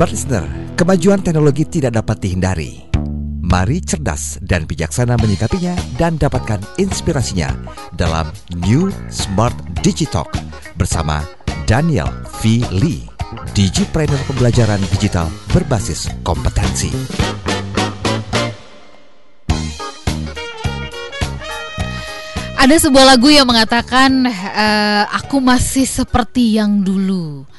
Smart Listener, kemajuan teknologi tidak dapat dihindari. Mari cerdas dan bijaksana menyikapinya dan dapatkan inspirasinya dalam New Smart Digitalk bersama Daniel V. Lee, Digipreneur pembelajaran digital berbasis kompetensi. Ada sebuah lagu yang mengatakan eh, aku masih seperti yang dulu.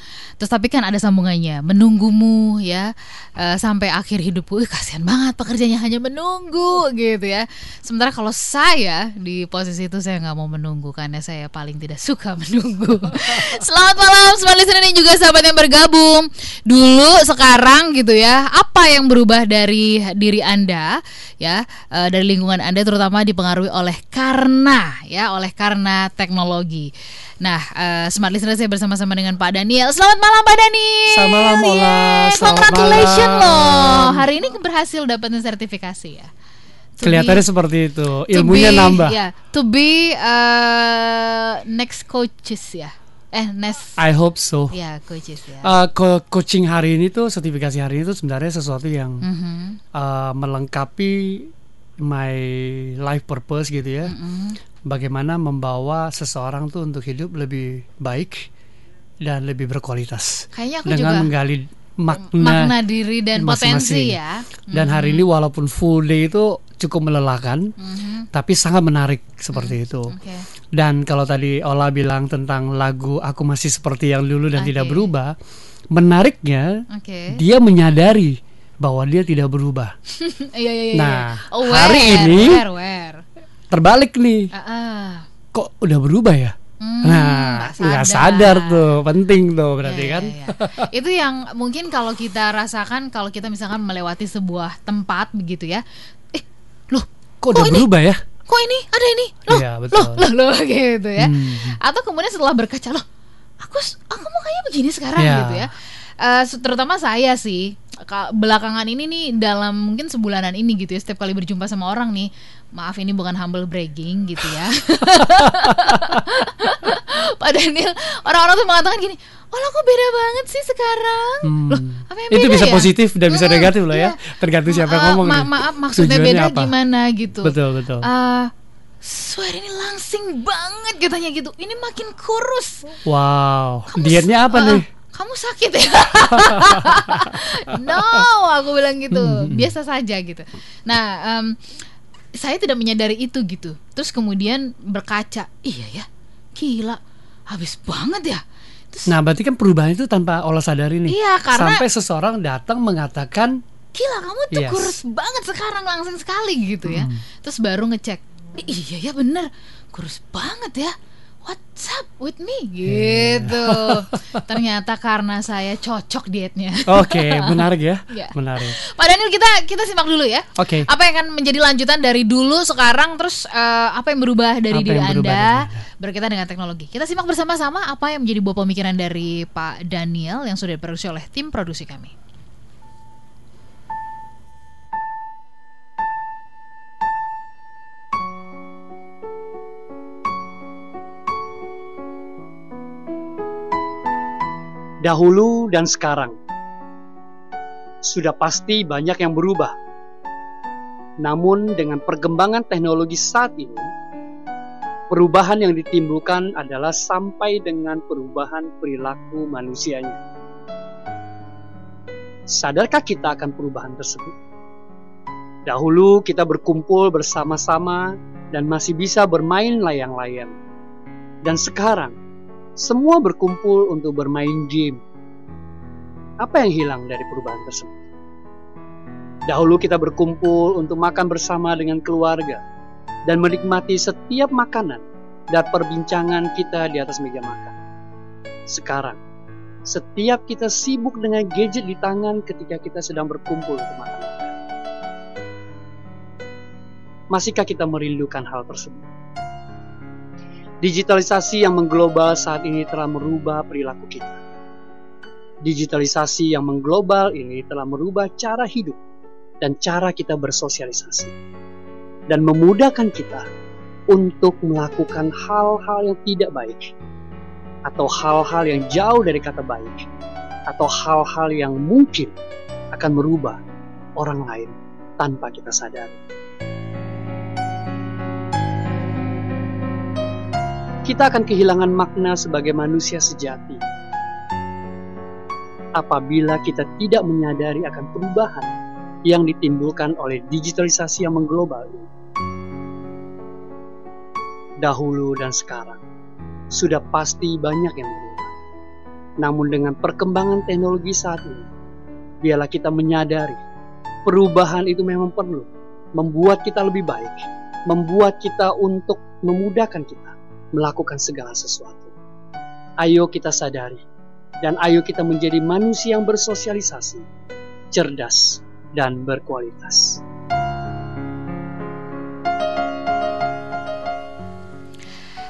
Terus tapi kan ada sambungannya, menunggumu ya uh, sampai akhir hidupku. Ih, kasihan banget pekerjaannya hanya menunggu gitu ya. Sementara kalau saya di posisi itu saya nggak mau menunggu karena saya paling tidak suka menunggu. Selamat malam semua listener ini juga sahabat yang bergabung. Dulu sekarang gitu ya, apa yang berubah dari diri Anda ya, uh, dari lingkungan Anda terutama dipengaruhi oleh karena ya, oleh karena teknologi. Nah, uh, Smart Listener saya bersama-sama dengan Pak Daniel. Selamat malam Pak Daniel. Selamat malam Ola. Selamat Congratulations loh. Hari ini berhasil dapetin sertifikasi ya. To Kelihatannya be, seperti itu. Ilmunya be, nambah. Ya, to be uh, next coaches ya. Eh, next. I hope so. Ya, coaches ya. Uh, co coaching hari ini tuh sertifikasi hari ini tuh sebenarnya sesuatu yang mm -hmm. uh, melengkapi my life purpose gitu ya. Mm -hmm bagaimana membawa seseorang tuh untuk hidup lebih baik dan lebih berkualitas. Kayaknya aku dengan juga menggali makna, makna diri dan masing -masing. potensi ya. Dan hari mm-hmm. ini walaupun full day itu cukup melelahkan, mm-hmm. tapi sangat menarik seperti mm-hmm. itu. Okay. Dan kalau tadi Ola bilang tentang lagu aku masih seperti yang dulu dan okay. tidak berubah, menariknya okay. dia menyadari bahwa dia tidak berubah. Iya, iya, iya. Nah, aware, hari ini aware, aware terbalik nih. Uh -uh. Kok udah berubah ya? Hmm, nah, nggak sadar. sadar tuh, penting tuh berarti yeah, kan. Yeah, yeah. Itu yang mungkin kalau kita rasakan kalau kita misalkan melewati sebuah tempat begitu ya. Eh, loh, kok, kok udah ini? berubah ya? Kok ini ada ini? Loh, yeah, betul. loh, loh, loh gitu ya. Hmm. Atau kemudian setelah berkaca loh, aku aku mau kayak begini sekarang yeah. gitu ya. Uh, terutama saya sih belakangan ini nih dalam mungkin sebulanan ini gitu ya setiap kali berjumpa sama orang nih maaf ini bukan humble bragging gitu ya. Pak Daniel orang-orang tuh mengatakan gini oh kok beda banget sih sekarang? Hmm. loh apa yang beda itu bisa ya? positif dan bisa hmm, negatif loh ya. iya. tergantung siapa yang ngomong ma maaf maksudnya beda apa? gimana gitu. Betul betul. Uh, Suara ini langsing banget katanya gitu. Ini makin kurus. Wow. Dietnya apa uh, nih? Kamu sakit ya? No aku bilang gitu. Hmm, hmm. biasa saja gitu. Nah um, saya tidak menyadari itu gitu. Terus kemudian berkaca iya ya gila habis banget ya. Terus, nah berarti kan perubahan itu tanpa olah sadari nih. Iya karena sampai seseorang datang mengatakan gila kamu tuh yes. kurus banget sekarang langsung sekali gitu ya. Hmm. terus baru ngecek iya ya bener kurus banget ya what's up with me gitu. Yeah. Ternyata karena saya cocok dietnya. Oke, okay, menarik ya. yeah. Menarik. Pak Daniel kita kita simak dulu ya. Oke. Okay. Apa yang akan menjadi lanjutan dari dulu sekarang terus uh, apa yang berubah dari apa diri Anda berkaitan dengan teknologi. Kita simak bersama-sama apa yang menjadi buah pemikiran dari Pak Daniel yang sudah diproduksi oleh tim produksi kami. Dahulu dan sekarang. Sudah pasti banyak yang berubah. Namun dengan perkembangan teknologi saat ini, perubahan yang ditimbulkan adalah sampai dengan perubahan perilaku manusianya. Sadarkah kita akan perubahan tersebut? Dahulu kita berkumpul bersama-sama dan masih bisa bermain layang-layang. Dan sekarang semua berkumpul untuk bermain game. Apa yang hilang dari perubahan tersebut? Dahulu kita berkumpul untuk makan bersama dengan keluarga dan menikmati setiap makanan dan perbincangan kita di atas meja makan. Sekarang, setiap kita sibuk dengan gadget di tangan ketika kita sedang berkumpul untuk makan. Masihkah kita merindukan hal tersebut? Digitalisasi yang mengglobal saat ini telah merubah perilaku kita. Digitalisasi yang mengglobal ini telah merubah cara hidup dan cara kita bersosialisasi. Dan memudahkan kita untuk melakukan hal-hal yang tidak baik atau hal-hal yang jauh dari kata baik atau hal-hal yang mungkin akan merubah orang lain tanpa kita sadari. Kita akan kehilangan makna sebagai manusia sejati apabila kita tidak menyadari akan perubahan yang ditimbulkan oleh digitalisasi yang mengglobal ini. Dahulu dan sekarang, sudah pasti banyak yang berubah. Namun dengan perkembangan teknologi saat ini, biarlah kita menyadari perubahan itu memang perlu membuat kita lebih baik, membuat kita untuk memudahkan kita melakukan segala sesuatu. Ayo kita sadari dan ayo kita menjadi manusia yang bersosialisasi, cerdas, dan berkualitas.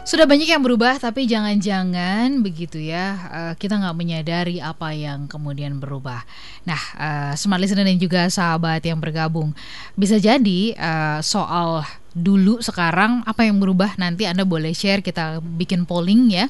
Sudah banyak yang berubah, tapi jangan-jangan begitu ya uh, kita nggak menyadari apa yang kemudian berubah. Nah, uh, smart listener dan juga sahabat yang bergabung, bisa jadi uh, soal dulu sekarang apa yang berubah? Nanti Anda boleh share kita bikin polling ya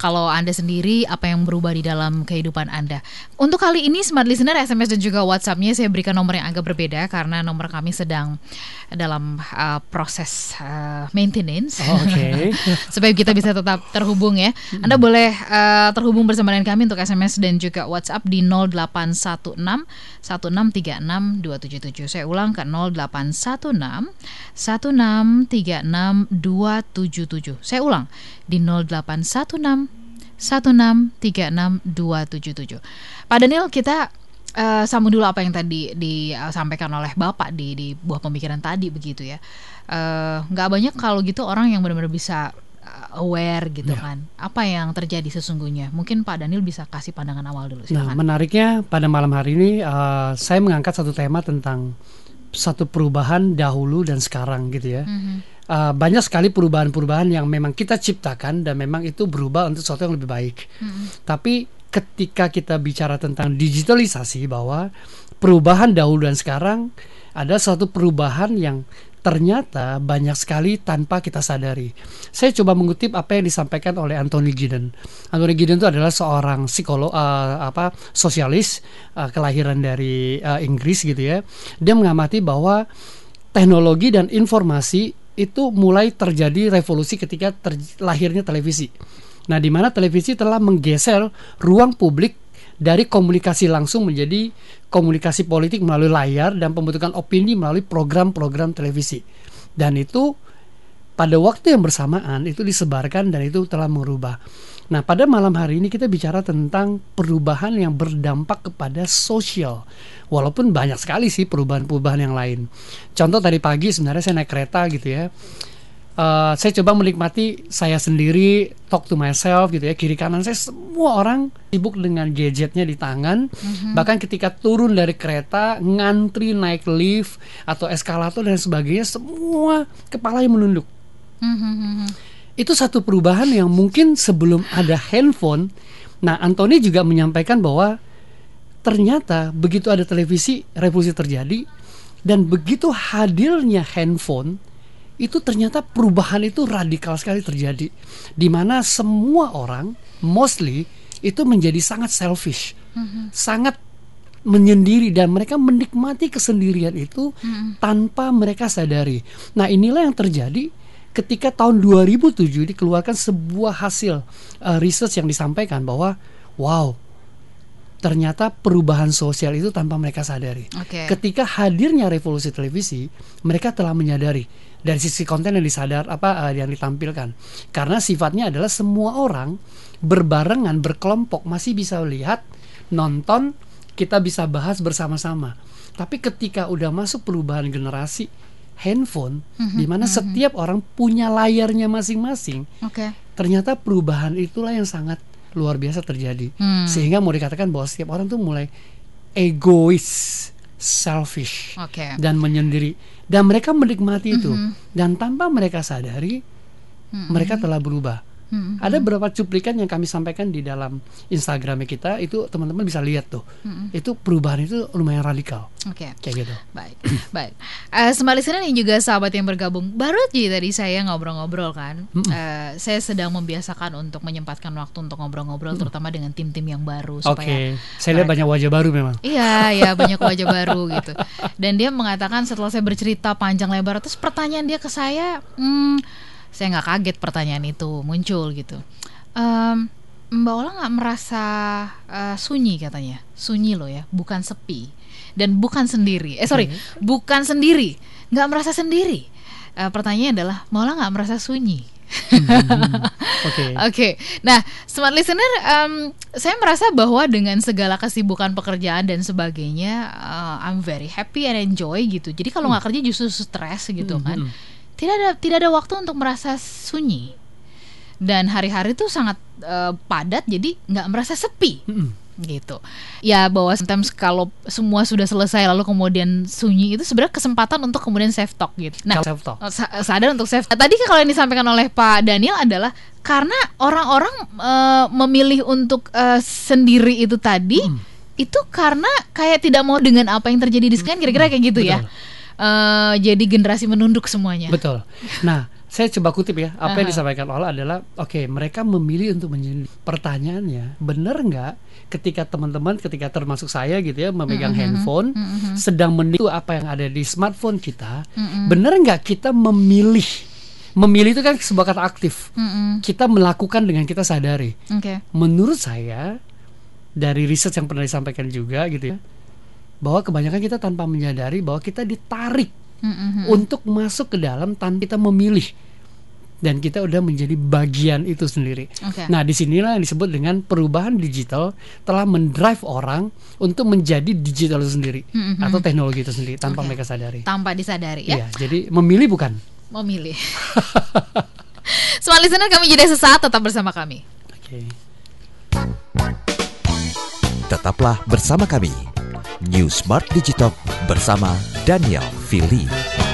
kalau Anda sendiri apa yang berubah di dalam kehidupan Anda. Untuk kali ini Smart Listener SMS dan juga WhatsAppnya saya berikan nomor yang agak berbeda karena nomor kami sedang dalam uh, proses uh, maintenance. Oh, Oke. Okay. Supaya kita bisa tetap terhubung ya. Anda boleh uh, terhubung bersama dengan kami untuk SMS dan juga WhatsApp di 0816 1636 277. Saya ulang ke 0816 1636 277. Saya ulang di 0816 1636277. Pak Daniel, kita uh, sambung dulu apa yang tadi disampaikan oleh Bapak di di buah pemikiran tadi begitu ya. Uh, nggak banyak kalau gitu orang yang benar-benar bisa eh, aware gitu ya. kan. Apa yang terjadi sesungguhnya? Mungkin Pak Daniel bisa kasih pandangan awal dulu. Silakan. Nah, menariknya pada malam hari ini uh, saya mengangkat satu tema tentang satu perubahan dahulu dan sekarang gitu ya. Mm -hmm uh, banyak sekali perubahan-perubahan yang memang kita ciptakan dan memang itu berubah untuk sesuatu yang lebih baik. Hmm. Tapi ketika kita bicara tentang digitalisasi bahwa perubahan dahulu dan sekarang ada suatu perubahan yang ternyata banyak sekali tanpa kita sadari. Saya coba mengutip apa yang disampaikan oleh Anthony Giddens. Anthony Giddens itu adalah seorang psikolog uh, apa sosialis uh, kelahiran dari uh, Inggris gitu ya. Dia mengamati bahwa teknologi dan informasi itu mulai terjadi revolusi ketika ter lahirnya televisi. Nah, di mana televisi telah menggeser ruang publik dari komunikasi langsung menjadi komunikasi politik melalui layar dan pembentukan opini melalui program-program televisi. Dan itu pada waktu yang bersamaan itu disebarkan dan itu telah merubah. Nah, pada malam hari ini kita bicara tentang perubahan yang berdampak kepada sosial. Walaupun banyak sekali sih perubahan-perubahan yang lain. Contoh tadi pagi sebenarnya saya naik kereta gitu ya. Uh, saya coba menikmati saya sendiri talk to myself gitu ya kiri kanan saya semua orang sibuk dengan gadgetnya di tangan mm-hmm. bahkan ketika turun dari kereta ngantri naik lift atau eskalator dan sebagainya semua kepala yang menunduk mm-hmm itu satu perubahan yang mungkin sebelum ada handphone. Nah, Anthony juga menyampaikan bahwa ternyata begitu ada televisi, revolusi terjadi dan begitu hadirnya handphone itu ternyata perubahan itu radikal sekali terjadi di mana semua orang mostly itu menjadi sangat selfish, mm-hmm. sangat menyendiri dan mereka menikmati kesendirian itu mm-hmm. tanpa mereka sadari. Nah, inilah yang terjadi ketika tahun 2007 dikeluarkan sebuah hasil uh, research yang disampaikan bahwa wow ternyata perubahan sosial itu tanpa mereka sadari. Okay. Ketika hadirnya revolusi televisi, mereka telah menyadari dari sisi konten yang disadar apa uh, yang ditampilkan. Karena sifatnya adalah semua orang berbarengan, berkelompok masih bisa lihat, nonton, kita bisa bahas bersama-sama. Tapi ketika udah masuk perubahan generasi, handphone mm-hmm, di mana mm-hmm. setiap orang punya layarnya masing-masing. Okay. Ternyata perubahan itulah yang sangat luar biasa terjadi. Mm. Sehingga mau dikatakan bahwa setiap orang tuh mulai egois, selfish okay. dan menyendiri dan mereka menikmati itu mm-hmm. dan tanpa mereka sadari mm-hmm. mereka telah berubah. Hmm. Ada beberapa cuplikan yang kami sampaikan di dalam Instagramnya kita itu teman-teman bisa lihat tuh. Hmm. Itu perubahan itu lumayan radikal. Oke. Kayak gitu. Baik, baik. Uh, Smart listener dan juga sahabat yang bergabung, baru aja tadi saya ngobrol-ngobrol kan. Eh, saya sedang membiasakan untuk menyempatkan waktu untuk ngobrol-ngobrol, terutama dengan tim-tim yang baru Oke. supaya Saya lihat banyak wajah baru memang. Iya, ya banyak wajah baru gitu. Dan dia mengatakan setelah saya bercerita panjang lebar, terus pertanyaan dia ke saya, hmm, saya nggak kaget pertanyaan itu muncul gitu. Em, Mbak Ola nggak merasa eh, sunyi katanya, sunyi loh ya, bukan sepi dan bukan sendiri. Eh sorry, bukan sendiri, nggak merasa sendiri. Eh, pertanyaannya adalah, Mbak Ola nggak merasa sunyi? Oke. Oke, nah smart listener, em, saya merasa bahwa dengan segala kesibukan pekerjaan dan sebagainya, eh, I'm very happy and enjoy gitu. Jadi kalau nggak kerja justru stres gitu kan. Tidak ada tidak ada waktu untuk merasa sunyi. Dan hari-hari tuh sangat eh, padat, jadi nggak merasa sepi Mm-mm. gitu. Ya bahwa sometimes kalau semua sudah selesai lalu kemudian sunyi itu sebenarnya kesempatan untuk kemudian self talk gitu. Nah, Self talk. Oh, sa- sadar untuk self. Tadi kan kalau yang disampaikan oleh Pak Daniel adalah karena orang-orang eh, memilih untuk eh, sendiri itu tadi itu karena kayak tidak mau dengan apa yang terjadi di sekian kira-kira kayak gitu ya. Eh, jadi generasi menunduk semuanya. Betul. Nah, saya coba kutip ya apa yang disampaikan Ola adalah oke mereka memilih untuk menjadi pertanyaannya benar nggak ketika teman-teman ketika termasuk saya gitu ya memegang handphone sedang meniru apa yang ada di smartphone kita benar nggak kita memilih memilih itu kan sebuah kata aktif Mm-mm. kita melakukan dengan kita sadari Oke. menurut saya dari riset yang pernah disampaikan juga gitu ya bahwa kebanyakan kita tanpa menyadari bahwa kita ditarik Mm-mm. untuk masuk ke dalam tanpa kita memilih dan kita udah menjadi bagian itu sendiri. Oke. Nah, di sinilah yang disebut dengan perubahan digital telah mendrive orang untuk menjadi digital itu sendiri Mhm. atau teknologi itu sendiri tanpa Oke. mereka sadari. Tanpa disadari ya. Iya, jadi memilih bukan. Memilih. Smart listener kami jeda sesaat tetap bersama kami. Oke. Tetaplah bersama kami. New Smart Digitalk bersama Daniel Fili.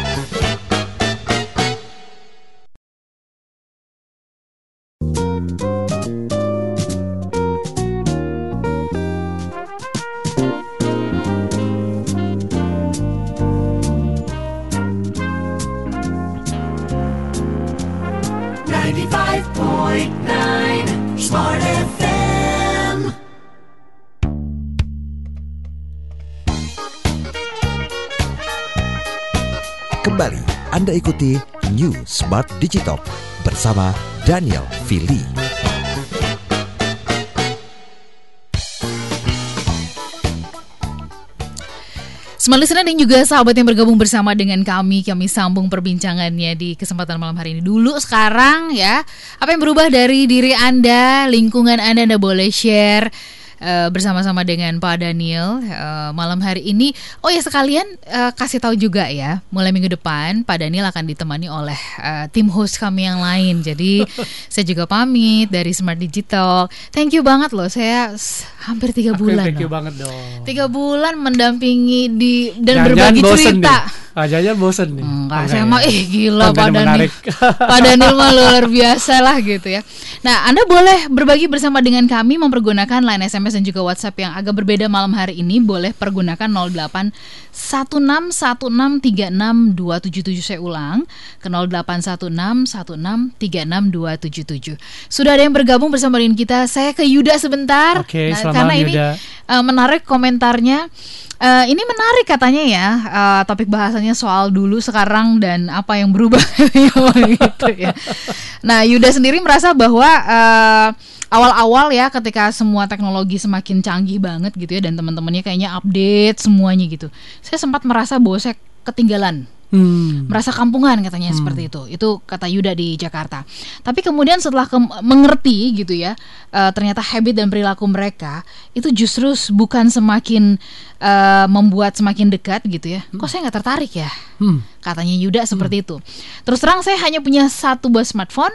Kembali Anda ikuti New Smart Digitalk bersama Daniel Fili. Smart listener dan juga sahabat yang bergabung bersama dengan kami Kami sambung perbincangannya di kesempatan malam hari ini Dulu sekarang ya Apa yang berubah dari diri Anda, lingkungan Anda Anda boleh share eh, bersama-sama dengan Pak Daniel eh, malam hari ini. Oh ya sekalian eh, kasih tahu juga ya, mulai minggu depan Pak Daniel akan ditemani oleh eh, tim host kami yang lain. Jadi saya juga pamit dari Smart Digital. Thank you banget loh, saya hampir tiga bulan. thank you loh. banget dong. Tiga bulan mendampingi di dan Jangan-jangan berbagi cerita. nih. Ah, jangan bosen nih. Enggak, Enggak saya ya? mah ih gila Pak Daniel. Pak Daniel mah luar biasa lah gitu ya. Nah, Anda boleh berbagi bersama dengan kami mempergunakan line SMS dan juga WhatsApp yang agak berbeda malam hari ini. Boleh pergunakan 08 1616362777 saya ulang ke 0816 16362777. Sudah ada yang bergabung bersama dengan kita. Saya ke Yuda sebentar. Oke, Nah, selamat karena malam, ini Eh, menarik komentarnya. Eh, ini menarik katanya ya eh, topik bahasannya soal dulu sekarang dan apa yang berubah gitu ya. Nah Yuda sendiri merasa bahwa eh, awal-awal ya ketika semua teknologi semakin canggih banget gitu ya dan teman-temannya kayaknya update semuanya gitu. Saya sempat merasa bahwa saya ketinggalan Hmm. merasa kampungan katanya seperti itu. Itu kata Yuda di Jakarta. Tapi kemudian setelah ke- mengerti gitu ya eh, ternyata habit dan perilaku mereka itu justru bukan semakin eh, membuat semakin dekat gitu ya. Kok saya nggak tertarik ya? Hmm. katanya Yuda seperti itu. Terus terang saya hanya punya satu buah smartphone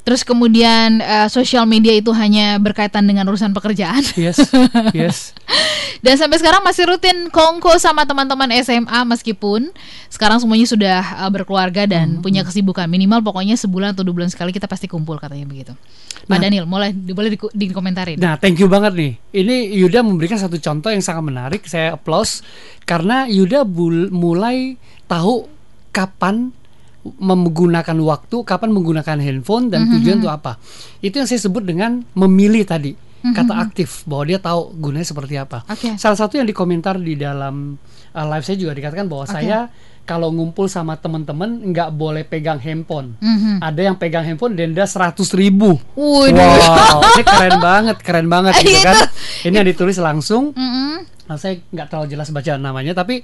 terus kemudian eh, sosial media itu hanya berkaitan dengan urusan pekerjaan Yes. Yes. Dan sampai sekarang masih rutin kongko sama teman-teman SMA meskipun sekarang semuanya sudah uh, berkeluarga dan Hmm, punya kesibukan. Minimal pokoknya sebulan atau dua bulan sekali kita pasti kumpul katanya begitu. Pak Nah. Daniel, mulai boleh dikomentarin. Nah, thank you banget nih. Ini Yuda memberikan satu contoh yang sangat menarik. Saya applause karena Yuda mulai tahu kapan menggunakan waktu, kapan menggunakan handphone dan tujuan itu apa. Itu yang saya sebut dengan memilih tadi kata aktif bahwa dia tahu gunanya seperti apa. Oke. Salah satu yang dikomentar di dalam uh, live saya juga dikatakan bahwa Oke. saya kalau ngumpul sama teman-teman nggak boleh pegang handphone. Mhm. Ada yang pegang handphone denda seratus ribu. Waduh. Wow, ini keren banget, keren banget gitu Itu. kan. Ini yang ditulis langsung. Mm-mm. Nah, saya nggak terlalu jelas baca namanya, tapi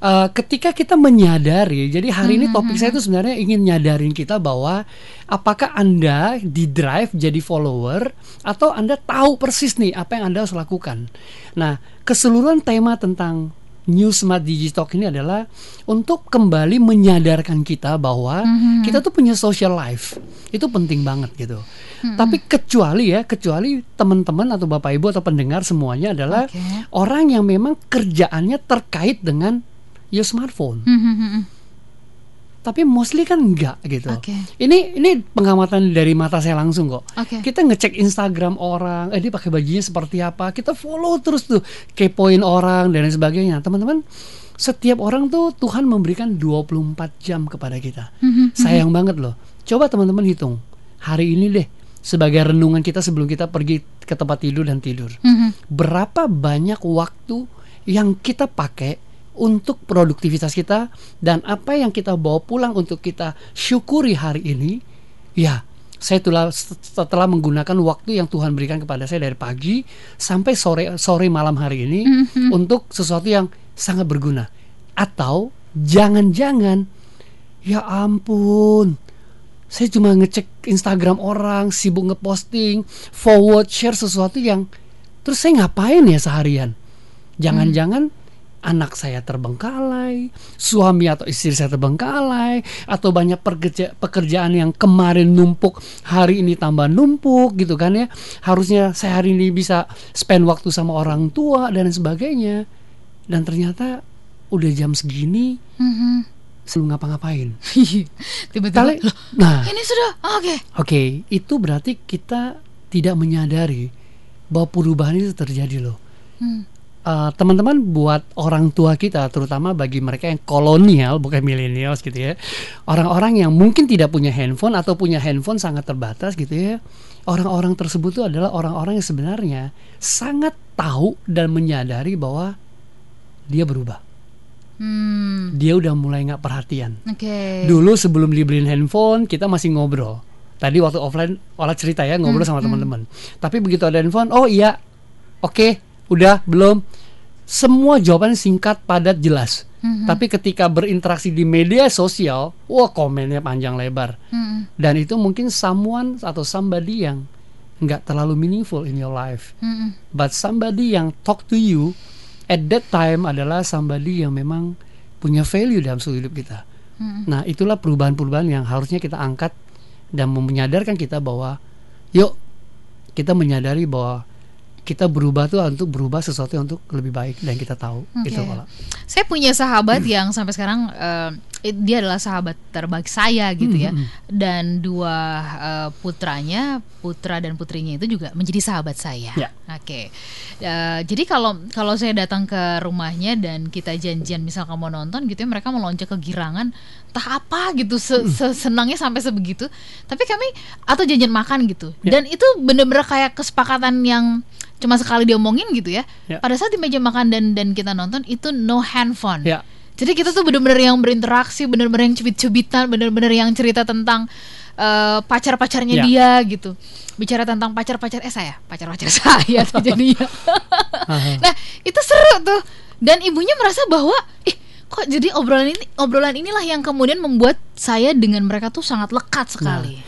uh, ketika kita menyadari, jadi hari ini topik saya itu sebenarnya ingin nyadarin kita bahwa apakah anda di drive jadi follower atau anda tahu persis nih apa yang anda harus lakukan. Nah, keseluruhan tema tentang New Smart Digitalk ini adalah untuk kembali menyadarkan kita bahwa kita tuh punya social life. Itu penting banget gitu. Tapi kecuali ya, kecuali teman-teman atau Bapak Ibu atau pendengar semuanya adalah Oke. orang yang memang kerjaannya terkait dengan your smartphone. Mhm. Tapi mostly kan enggak gitu. Oke. Ini ini pengamatan dari mata saya langsung kok. Oke. Kita ngecek Instagram orang, eh dia pakai bajunya seperti apa, kita follow terus tuh, kepoin orang dan lain sebagainya. Teman-teman, setiap orang tuh Tuhan memberikan 24 jam kepada kita. Sayang banget loh. Coba teman-teman hitung. Hari ini deh sebagai renungan kita sebelum kita pergi ke tempat tidur dan tidur. Berapa banyak waktu yang kita pakai untuk produktivitas kita dan apa yang kita bawa pulang untuk kita syukuri hari ini ya saya telah setelah menggunakan waktu yang Tuhan berikan kepada saya dari pagi sampai sore sore malam hari ini untuk sesuatu yang sangat berguna. Atau jangan-jangan ya ampun saya cuma ngecek Instagram orang sibuk ngeposting forward share sesuatu yang terus saya ngapain ya seharian? Jangan-jangan anak saya terbengkalai, suami atau istri saya terbengkalai, atau banyak pekerja- pekerjaan yang kemarin numpuk hari ini tambah numpuk gitu kan ya. Harusnya saya hari ini bisa spend waktu sama orang tua dan sebagainya. Dan ternyata udah jam segini Mhm. belum ngapa-ngapain. Tiba-tiba. Kali- "Loh, nah, ini sudah. Oke. Oke, itu berarti kita tidak menyadari bahwa perubahan itu terjadi loh. Hmm. Uh, teman-teman buat orang tua kita, terutama bagi mereka yang kolonial, bukan milenials gitu ya, orang-orang yang mungkin tidak punya handphone atau punya handphone sangat terbatas gitu ya, orang-orang tersebut itu adalah orang-orang yang sebenarnya sangat tahu dan menyadari bahwa dia berubah, Hmm. dia udah mulai nggak perhatian. Oke. Dulu sebelum dibeliin handphone kita masih ngobrol. Tadi waktu offline olah cerita ya ngobrol Hmm, sama teman-teman. Tapi begitu ada handphone, oh iya, oke, udah belum. Semua jawaban singkat, padat, jelas. Hmm, Tapi ketika berinteraksi di media sosial, wah komennya panjang lebar. Hmm. Dan itu mungkin someone atau somebody yang nggak terlalu meaningful in your life. Hmm. But somebody yang talk to you at that time adalah somebody yang memang punya value dalam seluruh hidup kita. Hmm. Nah, itulah perubahan-perubahan yang harusnya kita angkat dan menyadarkan kita bahwa yuk kita menyadari bahwa kita berubah tuh untuk berubah sesuatu yang untuk lebih baik dan kita tahu Oke. itu kalau Saya punya sahabat yang sampai sekarang eh, dia adalah sahabat terbaik saya gitu ya. Hmm, Dan dua eh, putranya, putra dan putrinya itu juga menjadi sahabat saya. Ya. Oke. Eh, jadi kalau kalau saya datang ke rumahnya dan kita janjian misal kamu nonton gitu ya, mereka melonjak kegirangan entah apa gitu se- Hmm. se- senangnya sampai sebegitu. Tapi kami atau janjian makan gitu. Ya. Dan itu bener-bener kayak kesepakatan yang cuma sekali diomongin gitu ya. Ya. Pada saat di meja makan dan dan kita nonton itu no handphone. ya Jadi kita tuh bener-bener yang berinteraksi, bener-bener yang cubit-cubitan, bener-bener yang cerita tentang eh, pacar-pacarnya Ya. dia gitu. Bicara tentang pacar-pacar eh saya, pacar-pacar saya tuh jadinya. Nah, itu seru tuh. Dan ibunya merasa bahwa ih kok jadi obrolan ini obrolan inilah yang kemudian membuat saya dengan mereka tuh sangat lekat sekali.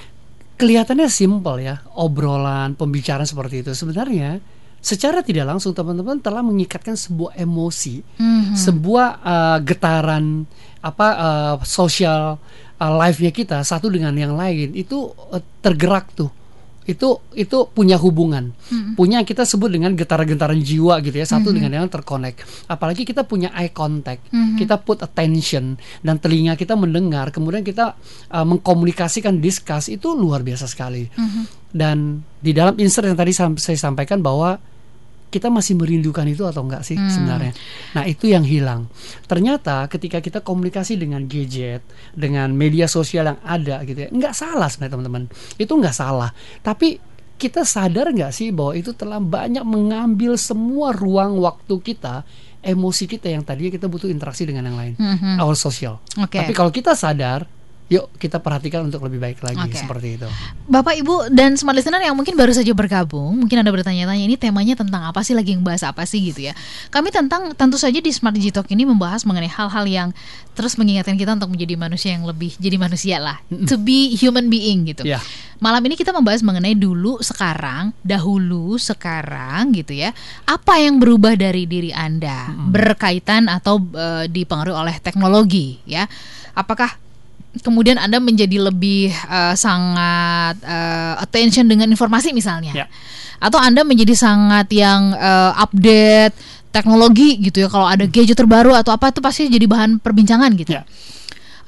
kelihatannya simple ya obrolan pembicaraan seperti itu sebenarnya secara tidak langsung teman-teman telah mengikatkan sebuah emosi Mhm. sebuah uh, getaran apa uh, sosial uh, life-nya kita satu dengan yang lain itu uh, tergerak tuh. Itu itu punya hubungan, punya kita sebut dengan getaran-getaran jiwa gitu ya satu dengan yang terkonek. Apalagi kita punya eye contact, kita put attention dan telinga kita mendengar, kemudian kita uh, mengkomunikasikan discuss itu luar biasa sekali. Dan di dalam insert yang tadi saya sampaikan bahwa kita masih merindukan itu atau enggak sih sebenarnya. Nah, itu yang hilang. Ternyata ketika kita komunikasi dengan gadget, dengan media sosial yang ada gitu ya, enggak salah sebenarnya teman-teman. Itu enggak salah. Tapi kita sadar nggak sih bahwa itu telah banyak mengambil semua ruang waktu kita, emosi kita yang tadinya kita butuh interaksi dengan yang lain, our social. Oke. Tapi kalau kita sadar, yuk kita perhatikan untuk lebih baik lagi Oke. seperti itu. Bapak Ibu dan smart listener yang mungkin baru saja bergabung, mungkin Anda bertanya-tanya ini temanya tentang apa sih lagi yang bahas apa sih gitu ya. Kami tentang tentu saja di Smart Digitalk ini membahas mengenai hal-hal yang terus mengingatkan kita untuk menjadi manusia yang lebih jadi manusia lah, to be human being gitu. Ya. Malam ini kita membahas mengenai dulu, sekarang, dahulu, sekarang gitu ya. Apa yang berubah dari diri Anda berkaitan atau eh, dipengaruhi oleh teknologi ya? Apakah kemudian Anda menjadi lebih eh, sangat eh, attention dengan informasi misalnya? Ya. Atau Anda menjadi sangat yang eh, update teknologi gitu ya. Kalau ada gadget terbaru atau apa itu pasti jadi bahan perbincangan gitu. Ya.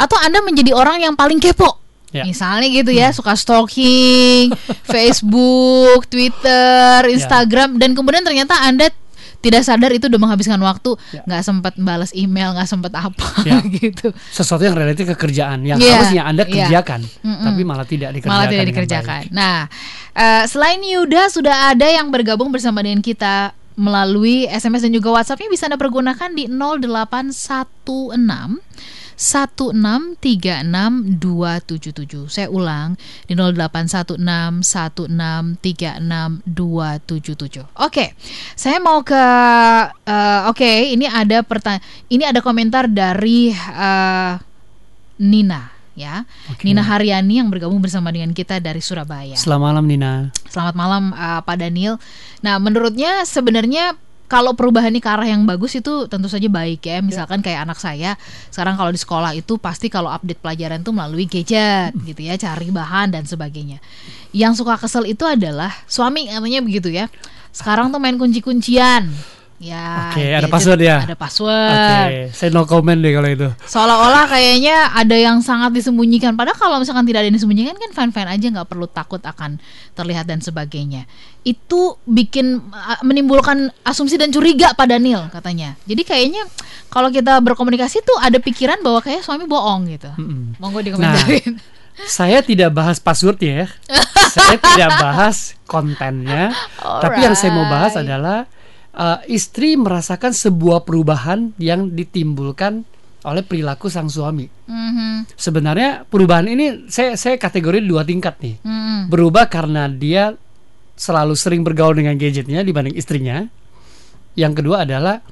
Atau Anda menjadi orang yang paling kepo. Ya. Misalnya gitu ya, suka stalking, Facebook, Twitter, Instagram dan kemudian ternyata Anda tidak sadar itu udah menghabiskan waktu, Ya. nggak sempat balas email, nggak sempat apa Ya. gitu. Sesuatu yang relatif ke kerjaan yang Iya, harusnya Anda iya. kerjakan, Mm-mm. tapi malah tidak dikerjakan. Malah tidak dikerjakan. Nah, eh, selain Yuda sudah ada yang bergabung bersama dengan kita melalui SMS dan juga WhatsApp-nya bisa Anda pergunakan di 0816 1636277. Saya ulang di 0816 1636277. Oke. Saya mau ke eh, oke, ini ada pertanyaan ini ada komentar dari eh, Nina ya. Oke. Nina Haryani yang bergabung bersama dengan kita dari Surabaya. Selamat malam Nina. Selamat malam uh, Pak Daniel. Nah, menurutnya sebenarnya kalau perubahan ini ke arah yang bagus itu tentu saja baik ya. Misalkan kayak anak saya sekarang kalau di sekolah itu pasti kalau update pelajaran itu melalui gadget gitu ya, cari bahan dan sebagainya. Yang suka kesel itu adalah suami katanya begitu ya. Sekarang tuh main kunci-kuncian. Ya. Oke, ada gadget password ya? Ada Oke, password. saya no comment deh kalau itu. Seolah-olah kayaknya ada yang sangat disembunyikan. Padahal kalau misalkan tidak ada yang disembunyikan kan fine-fine aja, nggak perlu takut akan terlihat dan sebagainya. Itu bikin menimbulkan asumsi dan curiga pada Daniel katanya. Jadi kayaknya kalau kita berkomunikasi tuh ada pikiran bahwa kayak suami bohong gitu. Mm-mm. Monggo dikomentarin. Saya tidak bahas passwordnya ya. saya tidak bahas kontennya. Tapi yang saya mau bahas Alright. adalah uh, istri merasakan sebuah perubahan yang ditimbulkan oleh perilaku sang suami. Mhm, Sebenarnya perubahan ini saya saya kategori dua tingkat nih. mhm, Berubah karena dia selalu sering bergaul dengan gadgetnya dibanding istrinya. Yang kedua adalah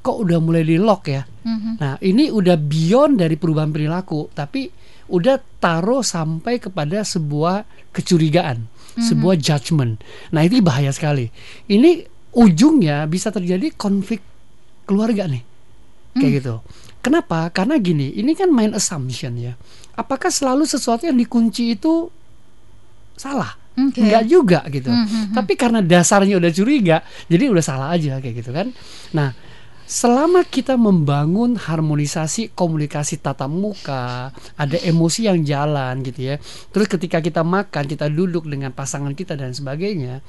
kok udah mulai di lock ya. mhm. Nah, ini udah beyond dari perubahan perilaku, tapi udah taruh sampai kepada sebuah kecurigaan, sebuah judgment. Nah, ini bahaya sekali. Ini ujungnya bisa terjadi konflik keluarga nih. Kayak gitu. Kenapa? Karena gini, ini kan main assumption ya. Apakah selalu sesuatu yang dikunci itu salah? Oke. Enggak juga gitu. Mhm. Tapi karena dasarnya udah curiga, jadi udah salah aja kayak gitu kan. Nah, selama kita membangun harmonisasi komunikasi tatap muka, ada emosi yang jalan gitu ya. Terus ketika kita makan, kita duduk dengan pasangan kita dan sebagainya,